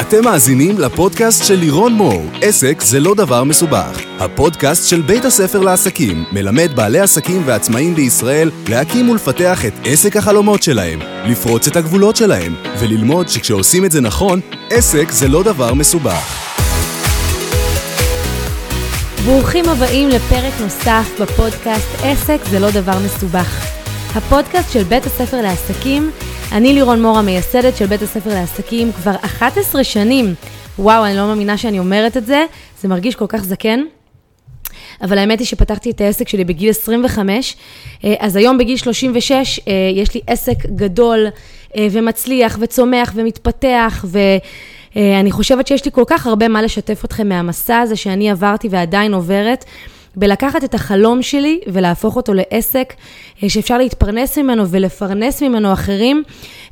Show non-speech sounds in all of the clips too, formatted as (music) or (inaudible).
אתם מאזינים לפודקאסט של לירון מור, עסק זה לא דבר מסובך. הפודקאסט של בית הספר לעסקים מלמד בעלי עסקים ועצמאים בישראל להקים ולפתח את עסק החלומות שלהם, לפרוץ את הגבולות שלהם, וללמוד שכשעושים את זה נכון, עסק זה לא דבר מסובך. ברוכים הבאים לפרק נוסף בפודקאסט עסק זה לא דבר מסובך. הפודקאסט של בית הספר לעסקים אני לירון מור, המייסדת של בית הספר לעסקים כבר 11 שנים. וואו, אני לא מאמינה שאני אומרת את זה, זה מרגיש כל כך זקן. אבל האמת היא שפתחתי את העסק שלי בגיל 25, אה, אז היום בגיל 36 אה, יש לי עסק גדול אה, ומצליח וצומח ומתפתח, ואני חושבת שיש לי כל כך הרבה מה לשתף אתכם מהמסע הזה שאני עברתי ועדיין עוברת. בלקחת את החלום שלי ולהפוך אותו לעסק אה, שאפשר להתפרנס ממנו ולפרנס ממנו אחרים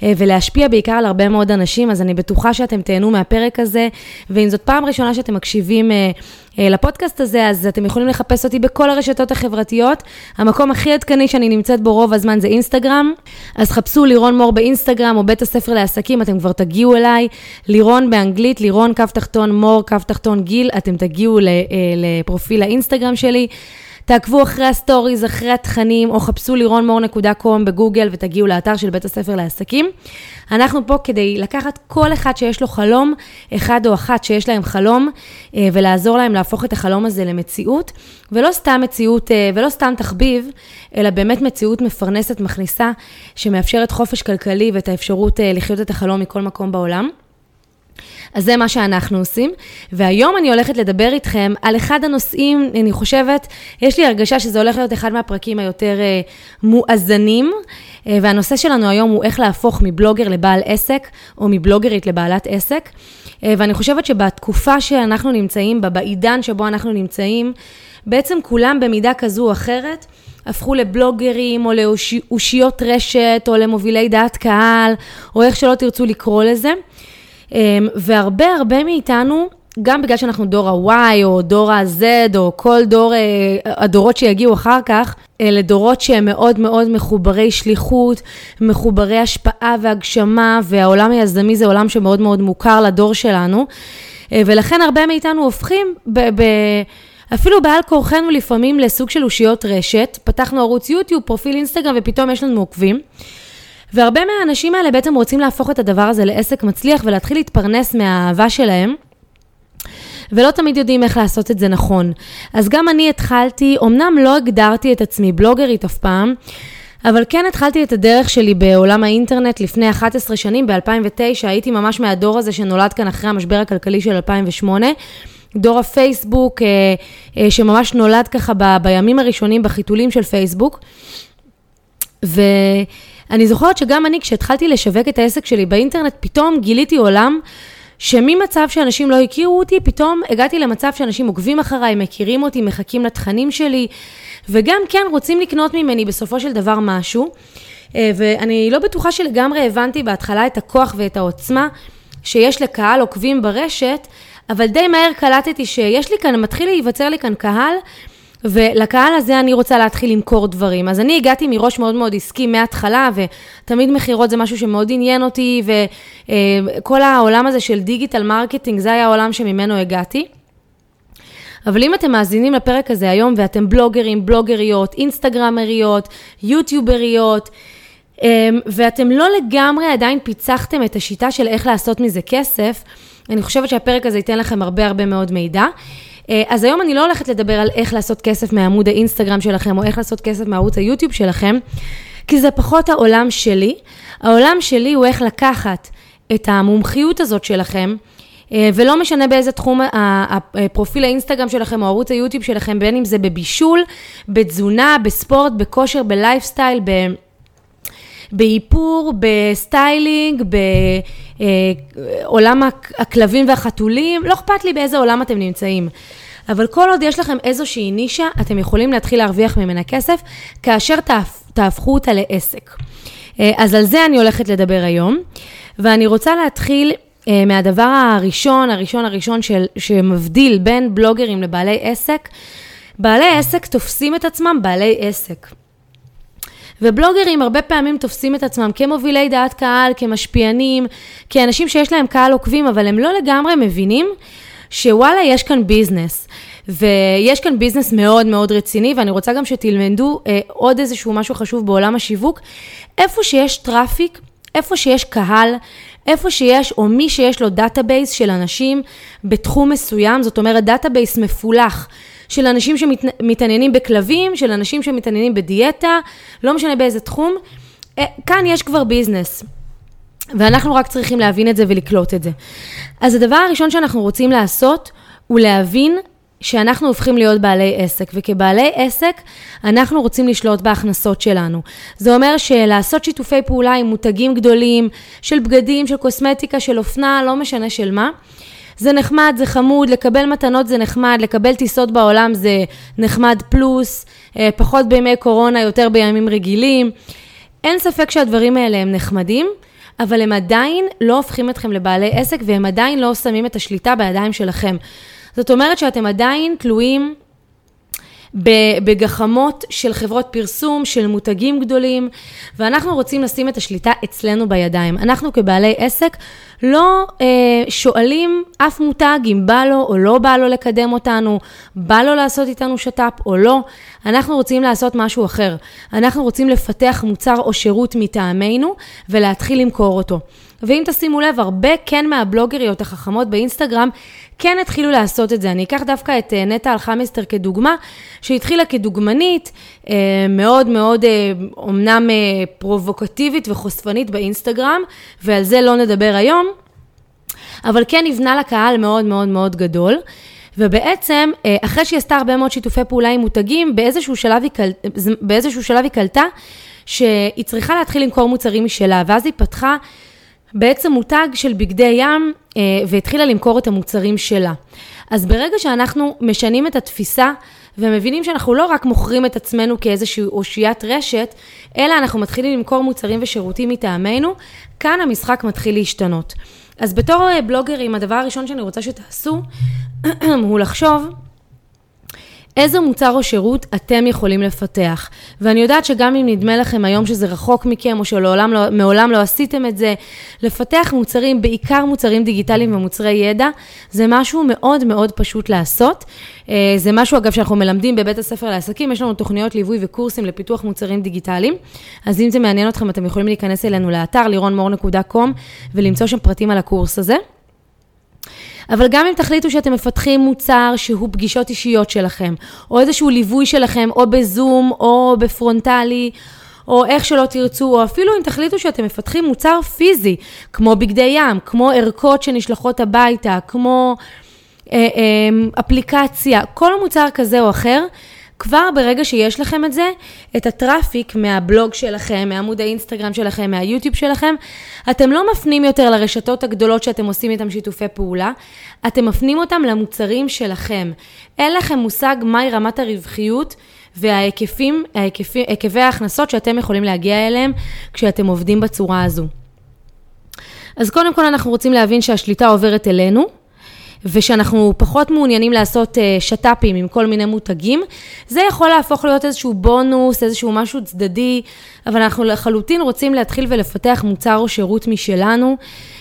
אה, ולהשפיע בעיקר על הרבה מאוד אנשים, אז אני בטוחה שאתם תהנו מהפרק הזה, ואם זאת פעם ראשונה שאתם מקשיבים אה, לפודקאסט הזה, אז אתם יכולים לחפש אותי בכל הרשתות החברתיות. המקום הכי עדכני שאני נמצאת בו רוב הזמן זה אינסטגרם, אז חפשו לירון מור באינסטגרם או בית הספר לעסקים, אתם כבר תגיעו אליי. לירון באנגלית, לירון קו תחתון מור, קו תחתון גיל, אתם תגיעו לפרופיל האינסטגרם שלי. תעקבו אחרי הסטוריז, אחרי התכנים, או חפשו lironmor.com בגוגל ותגיעו לאתר של בית הספר לעסקים. אנחנו פה כדי לקחת כל אחד שיש לו חלום, אחד או אחת שיש להם חלום, אה, ולעזור להם להפוך את החלום הזה למציאות, ולא סתם מציאות, אה, ולא סתם תחביב, אלא באמת מציאות מפרנסת, מכניסה, שמאפשרת חופש כלכלי ואת האפשרות אה, לחיות את החלום מכל מקום בעולם. אז זה מה שאנחנו עושים. והיום אני הולכת לדבר איתכם על אחד הנושאים, אני חושבת, יש לי הרגשה שזה הולך להיות אחד מהפרקים היותר uh, מואזנים, uh, והנושא שלנו היום הוא איך להפוך מבלוגר לבעל עסק, או מבלוגרית לבעלת עסק. Uh, ואני חושבת שבתקופה שאנחנו נמצאים בה, בעידן שבו אנחנו נמצאים, בעצם כולם במידה כזו או אחרת, הפכו לבלוגרים או לאושיות רשת או למובילי דעת קהל, או איך שלא תרצו לקרוא לזה. אמ, והרבה הרבה מאיתנו, גם בגלל שאנחנו דור ה-Y או דור ה-Z או כל דור, אה, הדורות שיגיעו אחר כך, אלה דורות שהם מאוד מאוד מחוברי שליחות, מחוברי השפעה והגשמה, והעולם היזמי זה עולם שמאוד מאוד מוכר לדור שלנו, אה, ולכן הרבה מאיתנו הופכים ב... ב אפילו בעל כורחנו לפעמים לסוג של אושיות רשת, פתחנו ערוץ יוטיוב, פרופיל אינסטגרם ופתאום יש לנו עוקבים. והרבה מהאנשים האלה בעצם רוצים להפוך את הדבר הזה לעסק מצליח ולהתחיל להתפרנס מהאהבה שלהם. ולא תמיד יודעים איך לעשות את זה נכון. אז גם אני התחלתי, אמנם לא הגדרתי את עצמי בלוגרית אף פעם, אבל כן התחלתי את הדרך שלי בעולם האינטרנט לפני 11 שנים, ב-2009, הייתי ממש מהדור הזה שנולד כאן אחרי המשבר הכלכלי של 2008. דור הפייסבוק, אה, אה, שממש נולד ככה ב, בימים הראשונים בחיתולים של פייסבוק. ו... אני זוכרת שגם אני, כשהתחלתי לשווק את העסק שלי באינטרנט, פתאום גיליתי עולם שממצב שאנשים לא הכירו אותי, פתאום הגעתי למצב שאנשים עוקבים אחריי, מכירים אותי, מחכים לתכנים שלי, וגם כן רוצים לקנות ממני בסופו של דבר משהו. אה, ואני לא בטוחה שלגמרי הבנתי בהתחלה את הכוח ואת העוצמה שיש לקהל עוקבים ברשת, אבל די מהר קלטתי שיש לי כאן, מתחיל להיווצר לי כאן קהל ולקהל הזה אני רוצה להתחיל למכור דברים. אז אני הגעתי מראש מאוד מאוד עסקי מההתחלה, ותמיד מכירות זה משהו שמאוד עניין אותי, וכל העולם הזה של digital marketing, זה היה העולם שממנו הגעתי. אבל אם אתם מאזינים לפרק הזה היום, ואתם בלוגרים, בלוגריות, אינסטגרמריות, יוטיובריות, אמ, ואתם לא לגמרי עדיין פיצחתם את השיטה של איך לעשות מזה כסף, אני חושבת שהפרק הזה ייתן לכם הרבה הרבה מאוד מידע. אה, אז היום אני לא הולכת לדבר על איך לעשות כסף מעמוד האינסטגרם שלכם, או איך לעשות כסף מערוץ היוטיוב שלכם, כי זה פחות העולם שלי. העולם שלי הוא איך לקחת את המומחיות הזאת שלכם, אה, ולא משנה באיזה תחום הפרופיל האינסטגרם שלכם או ערוץ היוטיוב שלכם, בין אם זה בבישול, בתזונה, בספורט, בכושר, בלייפסטייל, ב... באיפור, ב styling, בעולם הכלבים והחתולים, לא אכפת לי באיזה עולם אתם נמצאים. אבל כל עוד יש לכם איזושהי נישה, אתם יכולים להתחיל להרוויח ממנה כסף, כאשר תהפכו אותה לעסק. אה, אז על זה אני הולכת לדבר היום, ואני רוצה להתחיל אה, מהדבר הראשון, הראשון הראשון של, שמבדיל בין בלוגרים לבעלי עסק. בעלי עסק תופסים את עצמם בעלי עסק. ובלוגרים הרבה פעמים תופסים את עצמם כמובילי דעת קהל, כמשפיענים, כאנשים שיש להם קהל עוקבים, אבל הם לא לגמרי מבינים שוואלה, יש כאן business. ויש כאן business מאוד מאוד רציני, ואני רוצה גם שתלמדו אה, עוד איזשהו משהו חשוב בעולם השיווק. איפה שיש traffic, איפה שיש קהל, איפה שיש, או מי שיש לו database של אנשים בתחום מסוים, זאת אומרת database מפולח. של אנשים שמתעניינים בכלבים, של אנשים שמתעניינים בדיאטה, לא משנה באיזה תחום, אה, כאן יש כבר ביזנס. ואנחנו רק צריכים להבין את זה ולקלוט את זה. אז הדבר הראשון שאנחנו רוצים לעשות, הוא להבין שאנחנו הופכים להיות בעלי עסק, וכבעלי עסק, אנחנו רוצים לשלוט בהכנסות שלנו. זה אומר שלעשות שיתופי פעולה עם מותגים גדולים, של בגדים, של קוסמטיקה, של אופנה, לא משנה של מה. זה נחמד, זה חמוד, לקבל מתנות זה נחמד, לקבל טיסות בעולם זה נחמד פלוס, אה, פחות בימי קורונה, יותר בימים רגילים. אין ספק שהדברים האלה הם נחמדים, אבל הם עדיין לא הופכים אתכם לבעלי עסק, והם עדיין לא שמים את השליטה בידיים שלכם. זאת אומרת שאתם עדיין תלויים בגחמות של חברות פרסום, של מותגים גדולים, ואנחנו רוצים לשים את השליטה אצלנו בידיים. אנחנו כבעלי עסק לא אה, שואלים אף מותג אם בא לו או לא בא לו לקדם אותנו, בא לו לעשות איתנו שת"פ או לא. אנחנו רוצים לעשות משהו אחר. אנחנו רוצים לפתח מוצר או שירות מטעמנו ולהתחיל למכור אותו. ואם תשימו לב, הרבה כן מהבלוגריות החכמות באינסטגרם כן התחילו לעשות את זה. אני אקח דווקא את אה, נטע אלחמיסטר כדוגמה, שהתחילה כדוגמנית אה, מאוד מאוד, אומנם אה, פרובוקטיבית וחושפנית באינסטגרם, ועל זה לא נדבר היום, אבל כן נבנה לה קהל מאוד מאוד מאוד גדול. ובעצם, אחרי שהיא עשתה הרבה מאוד שיתופי פעולה עם מותגים, באיזשהו שלב היא, קל... באיזשהו שלב היא קלטה שהיא צריכה להתחיל למכור מוצרים משלה, ואז היא פתחה בעצם מותג של בגדי ים אה, והתחילה למכור את המוצרים שלה. אז ברגע שאנחנו משנים את התפיסה ומבינים שאנחנו לא רק מוכרים את עצמנו כאיזושהי אושיית רשת, אלא אנחנו מתחילים למכור מוצרים ושירותים מטעמנו, כאן המשחק מתחיל להשתנות. אז בתור אה, בלוגרים, הדבר הראשון שאני רוצה שתעשו (clears throat) הוא לחשוב איזה מוצר או שירות אתם יכולים לפתח. ואני יודעת שגם אם נדמה לכם היום שזה רחוק מכם, או שמעולם לא, לא עשיתם את זה, לפתח מוצרים, בעיקר מוצרים דיגיטליים ומוצרי ידע, זה משהו מאוד מאוד פשוט לעשות. אה, זה משהו, אגב, שאנחנו מלמדים בבית הספר לעסקים, יש לנו תוכניות ליווי וקורסים לפיתוח מוצרים דיגיטליים. אז אם זה מעניין אתכם, אתם יכולים להיכנס אלינו לאתר לירונמור.com ולמצוא שם פרטים על הקורס הזה. אבל גם אם תחליטו שאתם מפתחים מוצר שהוא פגישות אישיות שלכם, או איזשהו ליווי שלכם, או בזום, או בפרונטלי, או איך שלא תרצו, או אפילו אם תחליטו שאתם מפתחים מוצר פיזי, כמו בגדי ים, כמו ערכות שנשלחות הביתה, כמו אה, אה, אפליקציה, כל מוצר כזה או אחר, כבר ברגע שיש לכם את זה, את הטראפיק מהבלוג שלכם, מעמוד האינסטגרם שלכם, מהיוטיוב שלכם, אתם לא מפנים יותר לרשתות הגדולות שאתם עושים איתם שיתופי פעולה, אתם מפנים אותם למוצרים שלכם. אין לכם מושג מהי רמת הרווחיות וההיקפים, ההיקפים, היקפי ההכנסות שאתם יכולים להגיע אליהם כשאתם עובדים בצורה הזו. אז קודם כל אנחנו רוצים להבין שהשליטה עוברת אלינו. ושאנחנו פחות מעוניינים לעשות אה, שת"פים עם כל מיני מותגים, זה יכול להפוך להיות איזשהו בונוס, איזשהו משהו צדדי, אבל אנחנו לחלוטין רוצים להתחיל ולפתח מוצר או שירות משלנו,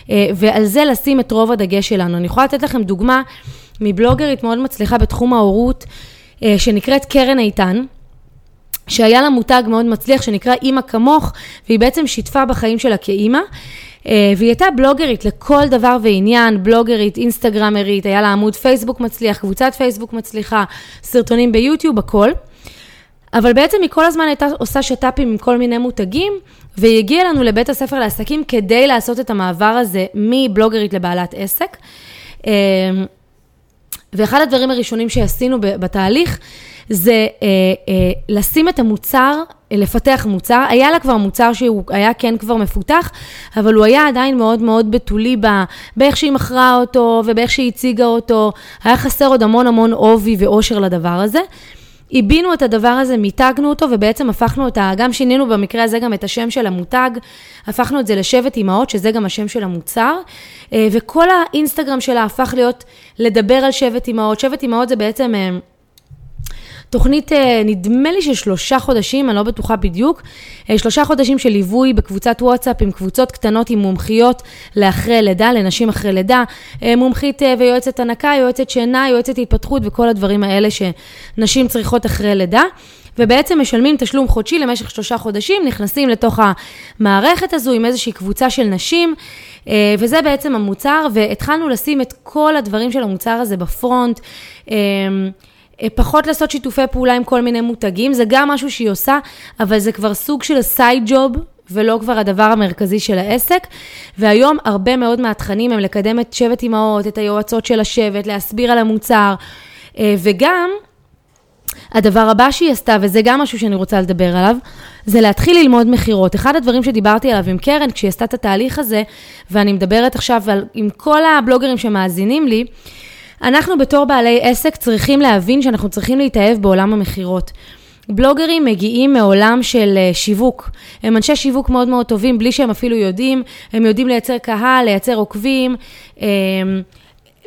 אה, ועל זה לשים את רוב הדגש שלנו. אני יכולה לתת לכם דוגמה מבלוגרית מאוד מצליחה בתחום ההורות, אה, שנקראת קרן איתן. שהיה לה מותג מאוד מצליח שנקרא אימא כמוך, והיא בעצם שיתפה בחיים שלה כאימא. אה, והיא הייתה בלוגרית לכל דבר ועניין, בלוגרית, אינסטגרמרית, היה לה עמוד פייסבוק מצליח, קבוצת פייסבוק מצליחה, סרטונים ביוטיוב, הכל. אבל בעצם היא כל הזמן הייתה עושה שת"פים עם כל מיני מותגים, והיא הגיעה לנו לבית הספר לעסקים כדי לעשות את המעבר הזה מבלוגרית לבעלת עסק. אה, ואחד הדברים הראשונים שעשינו בתהליך, זה אה, אה, לשים את המוצר, לפתח מוצר. היה לה כבר מוצר שהוא היה כן כבר מפותח, אבל הוא היה עדיין מאוד מאוד בתולי באיך שהיא מכרה אותו ובאיך שהיא הציגה אותו. היה חסר עוד המון המון עובי ואושר לדבר הזה. עיבינו את הדבר הזה, מיתגנו אותו ובעצם הפכנו אותה, גם שינינו במקרה הזה גם את השם של המותג, הפכנו את זה לשבט אימהות, שזה גם השם של המוצר, אה, וכל האינסטגרם שלה הפך להיות לדבר על שבט אימהות. שבט אימהות זה בעצם אה, תוכנית, אה, נדמה לי של שלושה חודשים, אני לא בטוחה בדיוק, אה, שלושה חודשים של ליווי בקבוצת וואטסאפ עם קבוצות קטנות עם מומחיות לאחרי לידה, לנשים אחרי לידה, אה, מומחית ויועצת הנקה, יועצת שינה, יועצת התפתחות וכל הדברים האלה שנשים צריכות אחרי לידה. ובעצם משלמים תשלום חודשי למשך שלושה חודשים, נכנסים לתוך המערכת הזו עם איזושהי קבוצה של נשים, וזה בעצם המוצר, והתחלנו לשים את כל הדברים של המוצר הזה בפרונט. אה, פחות לעשות שיתופי פעולה עם כל מיני מותגים, זה גם משהו שהיא עושה, אבל זה כבר סוג של סייד ג'וב. ולא כבר הדבר המרכזי של העסק. והיום הרבה מאוד מהתכנים הם לקדם את שבט אימהות, את היועצות של השבט, להסביר על המוצר, אה, וגם הדבר הבא שהיא עשתה, וזה גם משהו שאני רוצה לדבר עליו, זה להתחיל ללמוד מכירות. אחד הדברים שדיברתי עליו עם קרן, כשהיא עשתה את התהליך הזה, ואני מדברת עכשיו על, עם כל הבלוגרים שמאזינים לי, אנחנו בתור בעלי עסק צריכים להבין שאנחנו צריכים להתאהב בעולם המכירות. בלוגרים מגיעים מעולם של אה, שיווק. הם אנשי שיווק מאוד מאוד טובים, בלי שהם אפילו יודעים. הם יודעים לייצר קהל, לייצר עוקבים. אמ,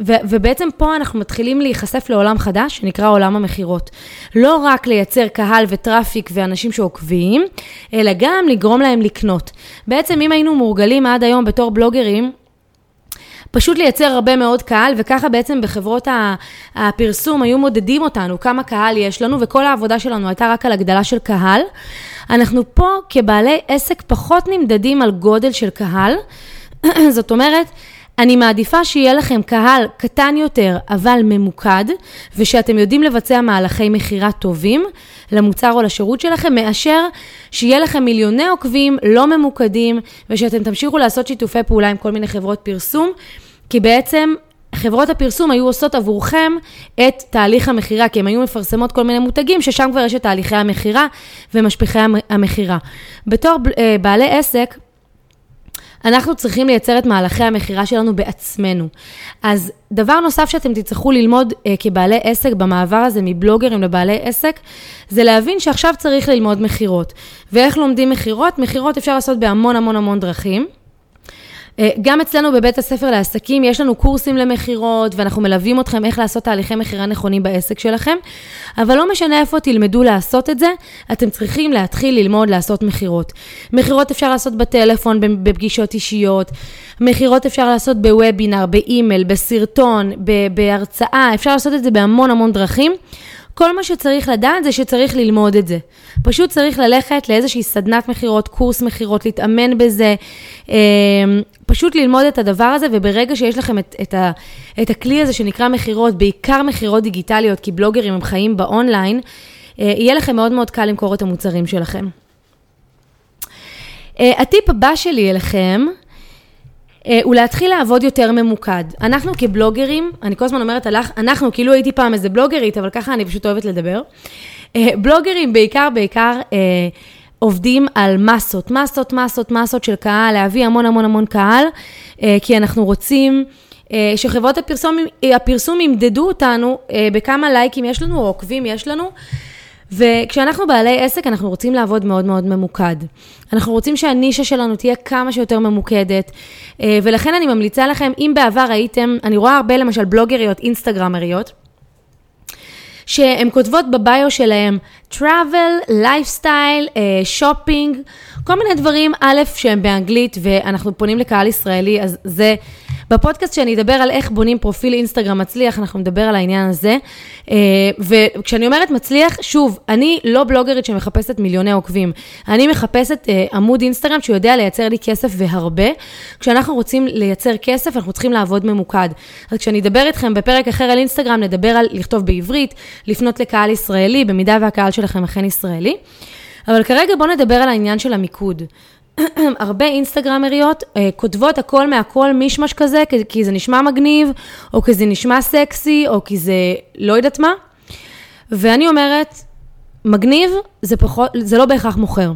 ו- ובעצם פה אנחנו מתחילים להיחשף לעולם חדש, שנקרא עולם המכירות. לא רק לייצר קהל וטראפיק ואנשים שעוקבים, אלא גם לגרום להם לקנות. בעצם אם היינו מורגלים עד היום בתור בלוגרים, פשוט לייצר הרבה מאוד קהל, וככה בעצם בחברות הפרסום היו מודדים אותנו, כמה קהל יש לנו, וכל העבודה שלנו הייתה רק על הגדלה של קהל. אנחנו פה כבעלי עסק פחות נמדדים על גודל של קהל, (clears throat) זאת אומרת, אני מעדיפה שיהיה לכם קהל קטן יותר, אבל ממוקד, ושאתם יודעים לבצע מהלכי מכירה טובים למוצר או לשירות שלכם, מאשר שיהיה לכם מיליוני עוקבים לא ממוקדים, ושאתם תמשיכו לעשות שיתופי פעולה עם כל מיני חברות פרסום, כי בעצם חברות הפרסום היו עושות עבורכם את תהליך המכירה, כי הן היו מפרסמות כל מיני מותגים, ששם כבר יש את תהליכי המכירה ומשפיכי המכירה. בתור אה, בעלי עסק, אנחנו צריכים לייצר את מהלכי המכירה שלנו בעצמנו. אז דבר נוסף שאתם תצטרכו ללמוד אה, כבעלי עסק במעבר הזה מבלוגרים לבעלי עסק, זה להבין שעכשיו צריך ללמוד מכירות. ואיך לומדים מכירות? מכירות אפשר לעשות בהמון המון המון דרכים. אה, גם אצלנו בבית הספר לעסקים יש לנו קורסים למכירות, ואנחנו מלווים אתכם איך לעשות תהליכי מכירה נכונים בעסק שלכם, אבל לא משנה איפה תלמדו לעשות את זה, אתם צריכים להתחיל ללמוד לעשות מכירות. מכירות אפשר לעשות בטלפון, בפגישות אישיות, מכירות אפשר לעשות בוובינר, באימייל, בסרטון, בהרצאה, אפשר לעשות את זה בהמון המון דרכים. כל מה שצריך לדעת זה שצריך ללמוד את זה. פשוט צריך ללכת לאיזושהי סדנת מכירות, קורס מכירות, להתאמן בזה, אמ, פשוט ללמוד את הדבר הזה, וברגע שיש לכם את, את, ה, את הכלי הזה שנקרא מכירות, בעיקר מכירות דיגיטליות, כי בלוגרים הם חיים באונליין, אה, יהיה לכם מאוד מאוד קל למכור את המוצרים שלכם. אה, הטיפ הבא שלי אליכם, אה, הוא להתחיל לעבוד יותר ממוקד. אנחנו כבלוגרים, אני כל הזמן אומרת אנחנו, כאילו הייתי פעם איזה בלוגרית, אבל ככה אני פשוט אוהבת לדבר. בלוגרים בעיקר, בעיקר עובדים על מסות, מסות, מסות, מסות של קהל, להביא המון המון המון קהל, כי אנחנו רוצים... שחברות הפרסום, הפרסום ימדדו אותנו בכמה לייקים יש לנו או עוקבים יש לנו, וכשאנחנו בעלי עסק, אנחנו רוצים לעבוד מאוד מאוד ממוקד. אנחנו רוצים שהנישה שלנו תהיה כמה שיותר ממוקדת, אה, ולכן אני ממליצה לכם, אם בעבר הייתם, אני רואה הרבה למשל בלוגריות, אינסטגרמריות, שהן כותבות בביו שלהם travel, lifestyle, אה, shopping, כל מיני דברים, א', שהם באנגלית, ואנחנו פונים לקהל ישראלי, אז זה בפודקאסט שאני אדבר על איך בונים פרופיל אינסטגרם מצליח, אנחנו נדבר על העניין הזה. אה, וכשאני אומרת מצליח, שוב, אני לא בלוגרית שמחפשת מיליוני עוקבים. אני מחפשת אה, עמוד אינסטגרם שיודע לייצר לי כסף והרבה. כשאנחנו רוצים לייצר כסף, אנחנו צריכים לעבוד ממוקד. אז כשאני אדבר איתכם בפרק אחר על אינסטגרם, נדבר על לכתוב בעברית, לפנות לקהל ישראלי, במידה והקהל שלכם אכן ישראלי. אבל כרגע בואו נדבר על העניין של המיקוד. (clears throat) הרבה אינסטגרמריות אה, כותבות הכל מהכל מישמש כזה, כי, כי זה נשמע מגניב, או כי זה נשמע סקסי, או כי זה לא יודעת מה. ואני אומרת, מגניב זה, פחות, זה לא בהכרח מוכר.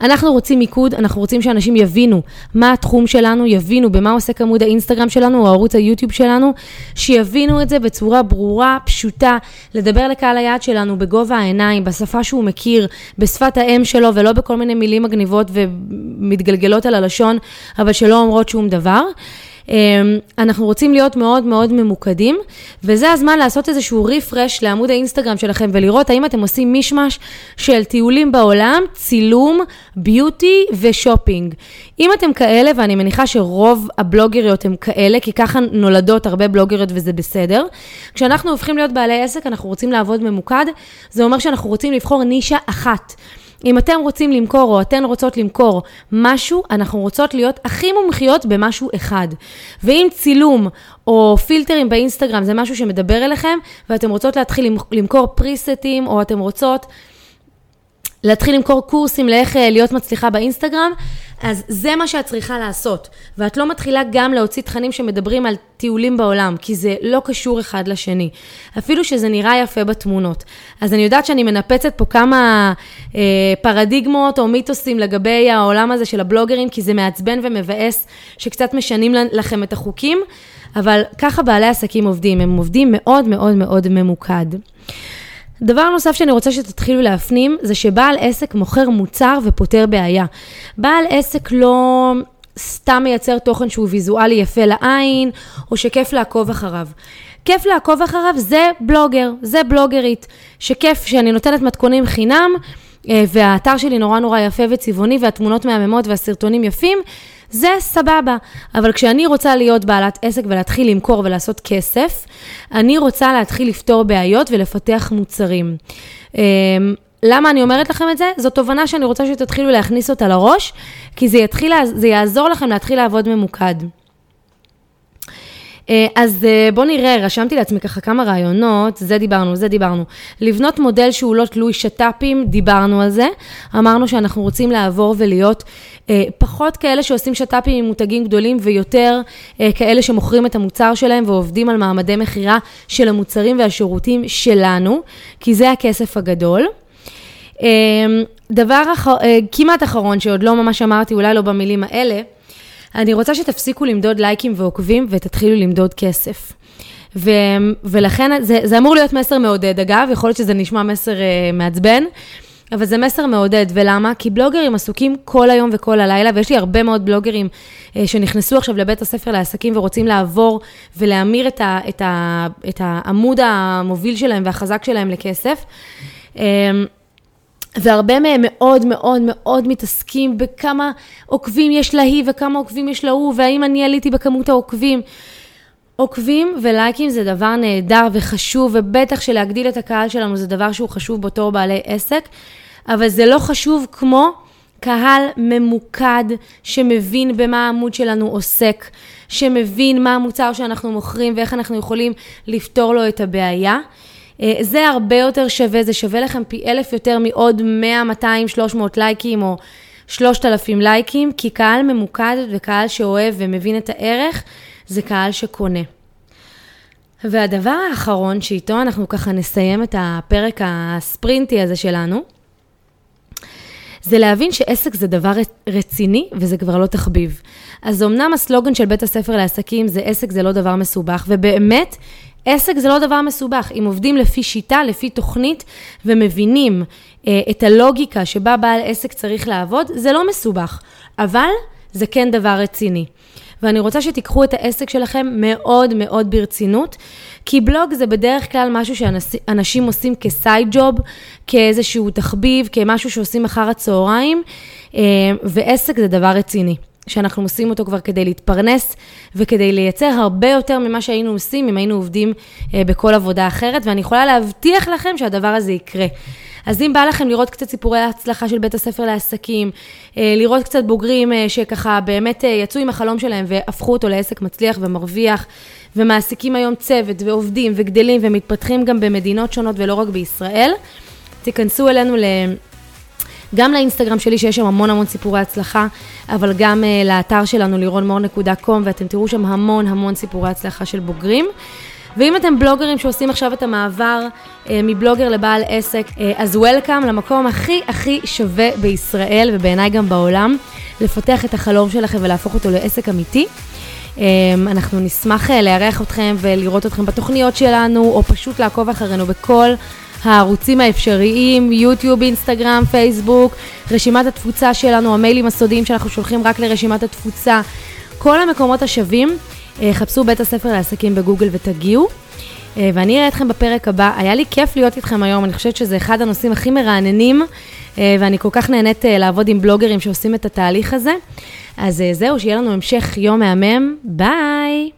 אנחנו רוצים מיקוד, אנחנו רוצים שאנשים יבינו מה התחום שלנו, יבינו במה עוסק עמוד האינסטגרם שלנו או ערוץ היוטיוב שלנו, שיבינו את זה בצורה ברורה, פשוטה, לדבר לקהל היעד שלנו בגובה העיניים, בשפה שהוא מכיר, בשפת האם שלו ולא בכל מיני מילים מגניבות ומתגלגלות על הלשון, אבל שלא אומרות שום דבר. אנחנו רוצים להיות מאוד מאוד ממוקדים, וזה הזמן לעשות איזשהו רפרש לעמוד האינסטגרם שלכם ולראות האם אתם עושים מישמש של טיולים בעולם, צילום, ביוטי ושופינג. אם אתם כאלה, ואני מניחה שרוב הבלוגריות הם כאלה, כי ככה נולדות הרבה בלוגריות וזה בסדר, כשאנחנו הופכים להיות בעלי עסק, אנחנו רוצים לעבוד ממוקד, זה אומר שאנחנו רוצים לבחור נישה אחת. אם אתם רוצים למכור או אתן רוצות למכור משהו, אנחנו רוצות להיות הכי מומחיות במשהו אחד. ואם צילום או פילטרים באינסטגרם זה משהו שמדבר אליכם, ואתם רוצות להתחיל למכור פריסטים, או אתם רוצות... להתחיל למכור קורסים לאיך אה, להיות מצליחה באינסטגרם, אז זה מה שאת צריכה לעשות. ואת לא מתחילה גם להוציא תכנים שמדברים על טיולים בעולם, כי זה לא קשור אחד לשני. אפילו שזה נראה יפה בתמונות. אז אני יודעת שאני מנפצת פה כמה אה, פרדיגמות או מיתוסים לגבי העולם הזה של הבלוגרים, כי זה מעצבן ומבאס שקצת משנים לכם את החוקים, אבל ככה בעלי עסקים עובדים, הם עובדים מאוד מאוד מאוד ממוקד. דבר נוסף שאני רוצה שתתחילו להפנים, זה שבעל עסק מוכר מוצר ופותר בעיה. בעל עסק לא סתם מייצר תוכן שהוא ויזואלי יפה לעין, או שכיף לעקוב אחריו. כיף לעקוב אחריו זה בלוגר, זה בלוגרית, שכיף שאני נותנת מתכונים חינם, אה, והאתר שלי נורא נורא יפה וצבעוני, והתמונות מהממות והסרטונים יפים, זה סבבה. אבל כשאני רוצה להיות בעלת עסק ולהתחיל למכור ולעשות כסף, אני רוצה להתחיל לפתור בעיות ולפתח מוצרים. אמ, למה אני אומרת לכם את זה? זו תובנה שאני רוצה שתתחילו להכניס אותה לראש, כי זה, יתחיל, זה יעזור לכם להתחיל לעבוד ממוקד. אה, אז אה, בואו נראה, רשמתי לעצמי ככה כמה רעיונות, זה דיברנו, זה דיברנו. לבנות מודל שהוא לא תלוי שת"פים, דיברנו על זה. אמרנו שאנחנו רוצים לעבור ולהיות אה, פחות כאלה שעושים שת"פים עם מותגים גדולים ויותר כאלה שמוכרים את המוצר שלהם ועובדים על מעמדי מכירה של המוצרים והשירותים שלנו, כי זה הכסף הגדול. דבר אחר, כמעט אחרון שעוד לא ממש אמרתי, אולי לא במילים האלה, אני רוצה שתפסיקו למדוד לייקים ועוקבים ותתחילו למדוד כסף. ו, ולכן זה, זה אמור להיות מסר מעודד, אגב, יכול להיות שזה נשמע מסר uh, מעצבן, אבל זה מסר מעודד, ולמה? כי בלוגרים עסוקים כל היום וכל הלילה, ויש לי הרבה מאוד בלוגרים uh, שנכנסו עכשיו לבית הספר לעסקים ורוצים לעבור ולהמיר את, ה, את, ה, את העמוד המוביל שלהם והחזק שלהם לכסף. Uh, והרבה מהם מאוד מאוד מאוד מתעסקים בכמה עוקבים יש להיא וכמה עוקבים יש להוא, והאם אני עליתי בכמות העוקבים. עוקבים ולייקים זה דבר נהדר וחשוב, ובטח שלהגדיל את הקהל שלנו זה דבר שהוא חשוב בתור בעלי עסק, אבל זה לא חשוב כמו קהל ממוקד שמבין במה העמוד שלנו עוסק, שמבין מה המוצר שאנחנו מוכרים ואיך אנחנו יכולים לפתור לו את הבעיה. אה, זה הרבה יותר שווה, זה שווה לכם פי אלף יותר מעוד 100, 200, 300 לייקים או 3,000 לייקים, כי קהל ממוקד וקהל שאוהב ומבין את הערך, זה קהל שקונה. והדבר האחרון שאיתו אנחנו ככה נסיים את הפרק הספרינטי הזה שלנו, זה להבין שעסק זה דבר רציני וזה כבר לא תחביב. אז אמנם הסלוגן של בית הספר לעסקים זה עסק זה לא דבר מסובך, ובאמת עסק זה לא דבר מסובך. אם עובדים לפי שיטה, לפי תוכנית, ומבינים אה, את הלוגיקה שבה בעל עסק צריך לעבוד, זה לא מסובך, אבל זה כן דבר רציני. ואני רוצה שתיקחו את העסק שלכם מאוד מאוד ברצינות, כי בלוג זה בדרך כלל משהו שאנשים עושים כסייד ג'וב, כאיזשהו תחביב, כמשהו שעושים אחר הצהריים, אה, ועסק זה דבר רציני. שאנחנו עושים אותו כבר כדי להתפרנס וכדי לייצר הרבה יותר ממה שהיינו עושים אם היינו עובדים אה, בכל עבודה אחרת, ואני יכולה להבטיח לכם שהדבר הזה יקרה. אז אם בא לכם לראות קצת סיפורי ההצלחה של בית הספר לעסקים, אה, לראות קצת בוגרים אה, שככה באמת יצאו עם החלום שלהם והפכו אותו לעסק מצליח ומרוויח, ומעסיקים היום צוות ועובדים וגדלים ומתפתחים גם במדינות שונות ולא רק בישראל, תיכנסו אלינו ל... גם לאינסטגרם שלי, שיש שם המון המון סיפורי הצלחה, אבל גם uh, לאתר שלנו, לירונמור.קום, ואתם תראו שם המון המון סיפורי הצלחה של בוגרים. ואם אתם בלוגרים שעושים עכשיו את המעבר uh, מבלוגר לבעל עסק, uh, אז וולקאם למקום הכי הכי שווה בישראל, ובעיניי גם בעולם, לפתח את החלום שלכם ולהפוך אותו לעסק אמיתי. Um, אנחנו נשמח uh, לארח אתכם ולראות אתכם בתוכניות שלנו, או פשוט לעקוב אחרינו בכל הערוצים האפשריים, יוטיוב, אינסטגרם, פייסבוק, רשימת התפוצה שלנו, המיילים הסודיים שאנחנו שולחים רק לרשימת התפוצה, כל המקומות השווים. חפשו בית הספר לעסקים בגוגל ותגיעו. ואני אראה אתכם בפרק הבא. היה לי כיף להיות איתכם היום, אני חושבת שזה אחד הנושאים הכי מרעננים, ואני כל כך נהנית לעבוד עם בלוגרים שעושים את התהליך הזה. אז זהו, שיהיה לנו המשך יום מהמם. ביי!